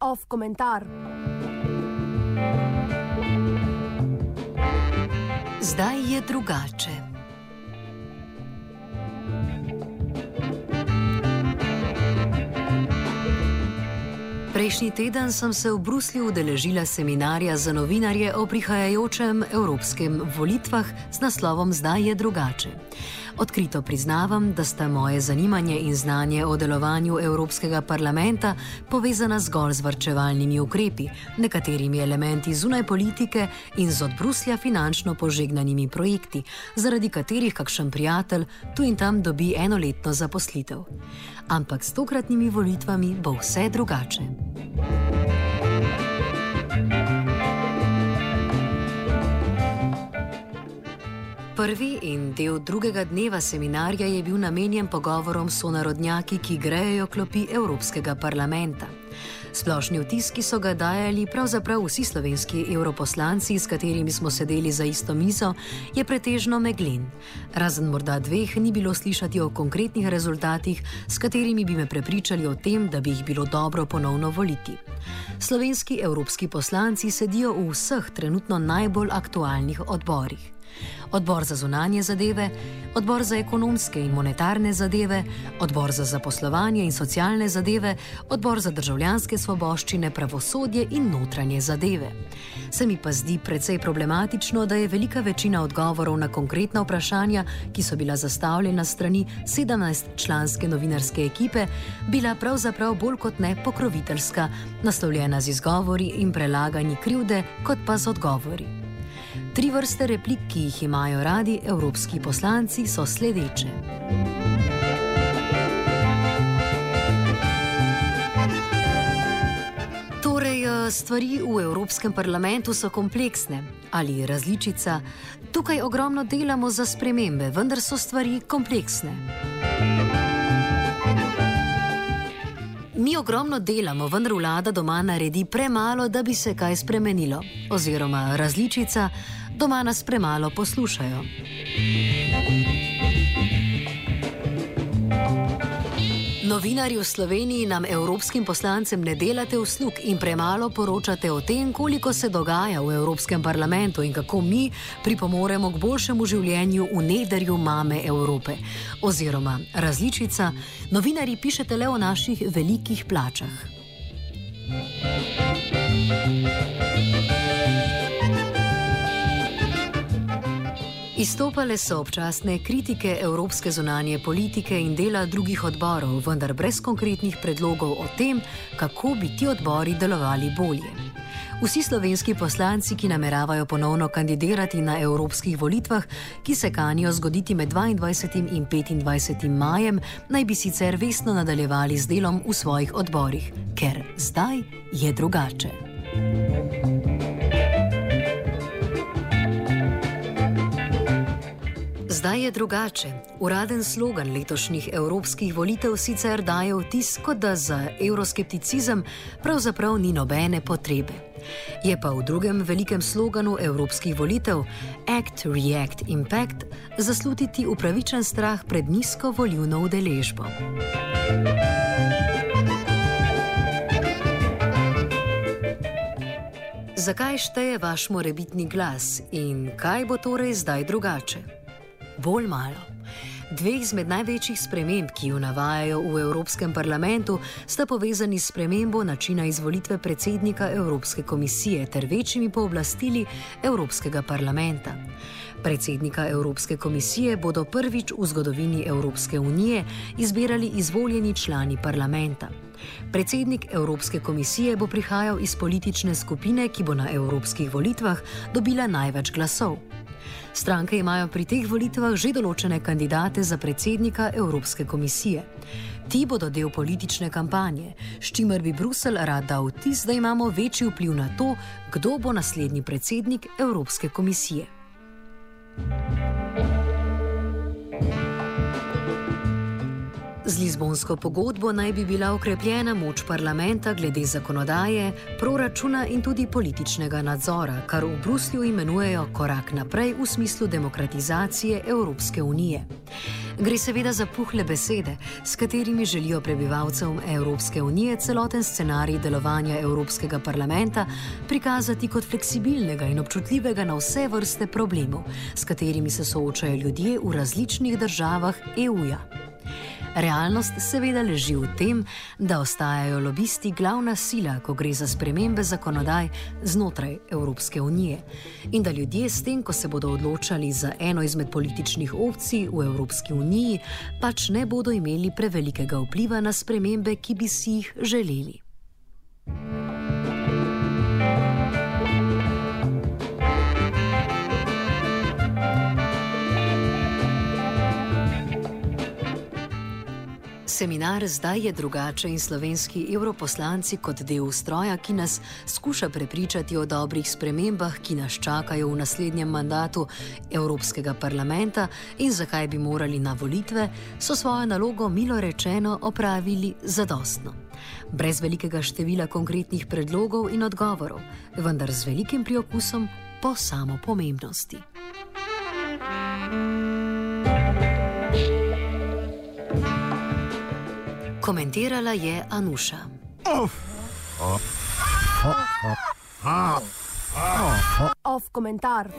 Off komentar. Zdaj je drugače. Prejšnji teden sem se v Bruslju udeležila seminarja za novinarje o prihajajočem evropskem volitvah z naslovom Zdaj je drugače. Odkrito priznavam, da sta moje zanimanje in znanje o delovanju Evropskega parlamenta povezana zgolj z vrčevalnimi ukrepi, nekaterimi elementi zunaj politike in z od Bruslja finančno požegnanimi projekti, zaradi katerih kakšen prijatelj tu in tam dobi enoletno zaposlitev. Ampak s tokratnimi volitvami bo vse drugače. Prvi in del drugega dneva seminarja je bil namenjen pogovorom s sonarodnjaki, ki grejejo klopi Evropskega parlamenta. Splošni vtis, ki so ga dajali pravzaprav vsi slovenski europoslanci, s katerimi smo sedeli za isto mizo, je pretežno meglen. Razen morda dveh ni bilo slišati o konkretnih rezultatih, s katerimi bi me prepričali o tem, da bi jih bilo dobro ponovno voliti. Slovenski evropski poslanci sedijo v vseh trenutno najbolj aktualnih odborih odbor za zunanje zadeve, odbor za ekonomske in monetarne zadeve, odbor za zaposlovanje in socialne zadeve, odbor za državljanske svoboščine, pravosodje in notranje zadeve. Se mi pa zdi precej problematično, da je velika večina odgovorov na konkretna vprašanja, ki so bila zastavljena strani 17-članske novinarske ekipe, bila pravzaprav bolj kot ne pokroviteljska, naslovljena z izgovori in prelaganji krivde, kot pa z odgovori. Tri vrste replik, ki jih imajo radi evropski poslanci, so sledeče. Torej, eh, stvari v Evropskem parlamentu so kompleksne ali različica. Tukaj ogromno delamo za spremembe, vendar so stvari kompleksne. Mi ogromno delamo, vendar vlada doma naredi premalo, da bi se kaj spremenilo. Oziroma različica, doma nas premalo poslušajo. Novinari v Sloveniji nam, evropskim poslancem, ne delate uslug in premalo poročate o tem, koliko se dogaja v Evropskem parlamentu in kako mi pripomoremo k boljšemu življenju v nederju mame Evrope. Oziroma, različica, novinari pišete le o naših velikih plačah. Izstopale so občasne kritike evropske zunanje politike in dela drugih odborov, vendar brez konkretnih predlogov o tem, kako bi ti odbori delovali bolje. Vsi slovenski poslanci, ki nameravajo ponovno kandidirati na evropskih volitvah, ki se kanijo zgoditi med 22. in 25. majem, naj bi sicer vestno nadaljevali z delom v svojih odborih, ker zdaj je drugače. Zdaj je drugače. Uraden slogan letošnjih evropskih volitev sicer daje vtis, kot da za euroskepticizem pravzaprav ni nobene potrebe. Je pa v drugem velikem sloganu evropskih volitev Act, React, Impact zaslutiti upravičen strah pred nizko volivno udeležbo. Zakaj šteje vaš morebitni glas in kaj bo torej zdaj drugače? Bolj malo. Dve izmed največjih sprememb, ki jo navajajo v Evropskem parlamentu, sta povezani s spremembo načina izvolitve predsednika Evropske komisije ter večjimi pooblastili Evropskega parlamenta. Predsednika Evropske komisije bodo prvič v zgodovini Evropske unije izbirali izvoljeni člani parlamenta. Predsednik Evropske komisije bo prihajal iz politične skupine, ki bo na evropskih volitvah dobila največ glasov. Stranke imajo pri teh volitvah že določene kandidate za predsednika Evropske komisije. Ti bodo del politične kampanje, s čimer bi Bruselj rad dal vtis, da imamo večji vpliv na to, kdo bo naslednji predsednik Evropske komisije. Z Lizbonsko pogodbo naj bi bila okrepljena moč parlamenta glede zakonodaje, proračuna in tudi političnega nadzora, kar v Bruslju imenujejo korak naprej v smislu demokratizacije Evropske unije. Gre seveda za puhle besede, s katerimi želijo prebivalcem Evropske unije celoten scenarij delovanja Evropskega parlamenta prikazati kot fleksibilnega in občutljivega na vse vrste problemov, s katerimi se soočajo ljudje v različnih državah EU-ja. Realnost seveda leži v tem, da ostajajo lobisti glavna sila, ko gre za spremembe zakonodaj znotraj Evropske unije. In da ljudje s tem, ko se bodo odločali za eno izmed političnih opcij v Evropski uniji, pač ne bodo imeli prevelikega vpliva na spremembe, ki bi si jih želeli. Seminar zdaj je drugače in slovenski evroposlanci kot del stroja, ki nas skuša prepričati o dobrih spremembah, ki nas čakajo v naslednjem mandatu Evropskega parlamenta in zakaj bi morali na volitve, so svojo nalogo milo rečeno opravili zadostno. Brez velikega števila konkretnih predlogov in odgovorov, vendar z velikim priokusom po samo Komentirala je Anuša. Off komentar.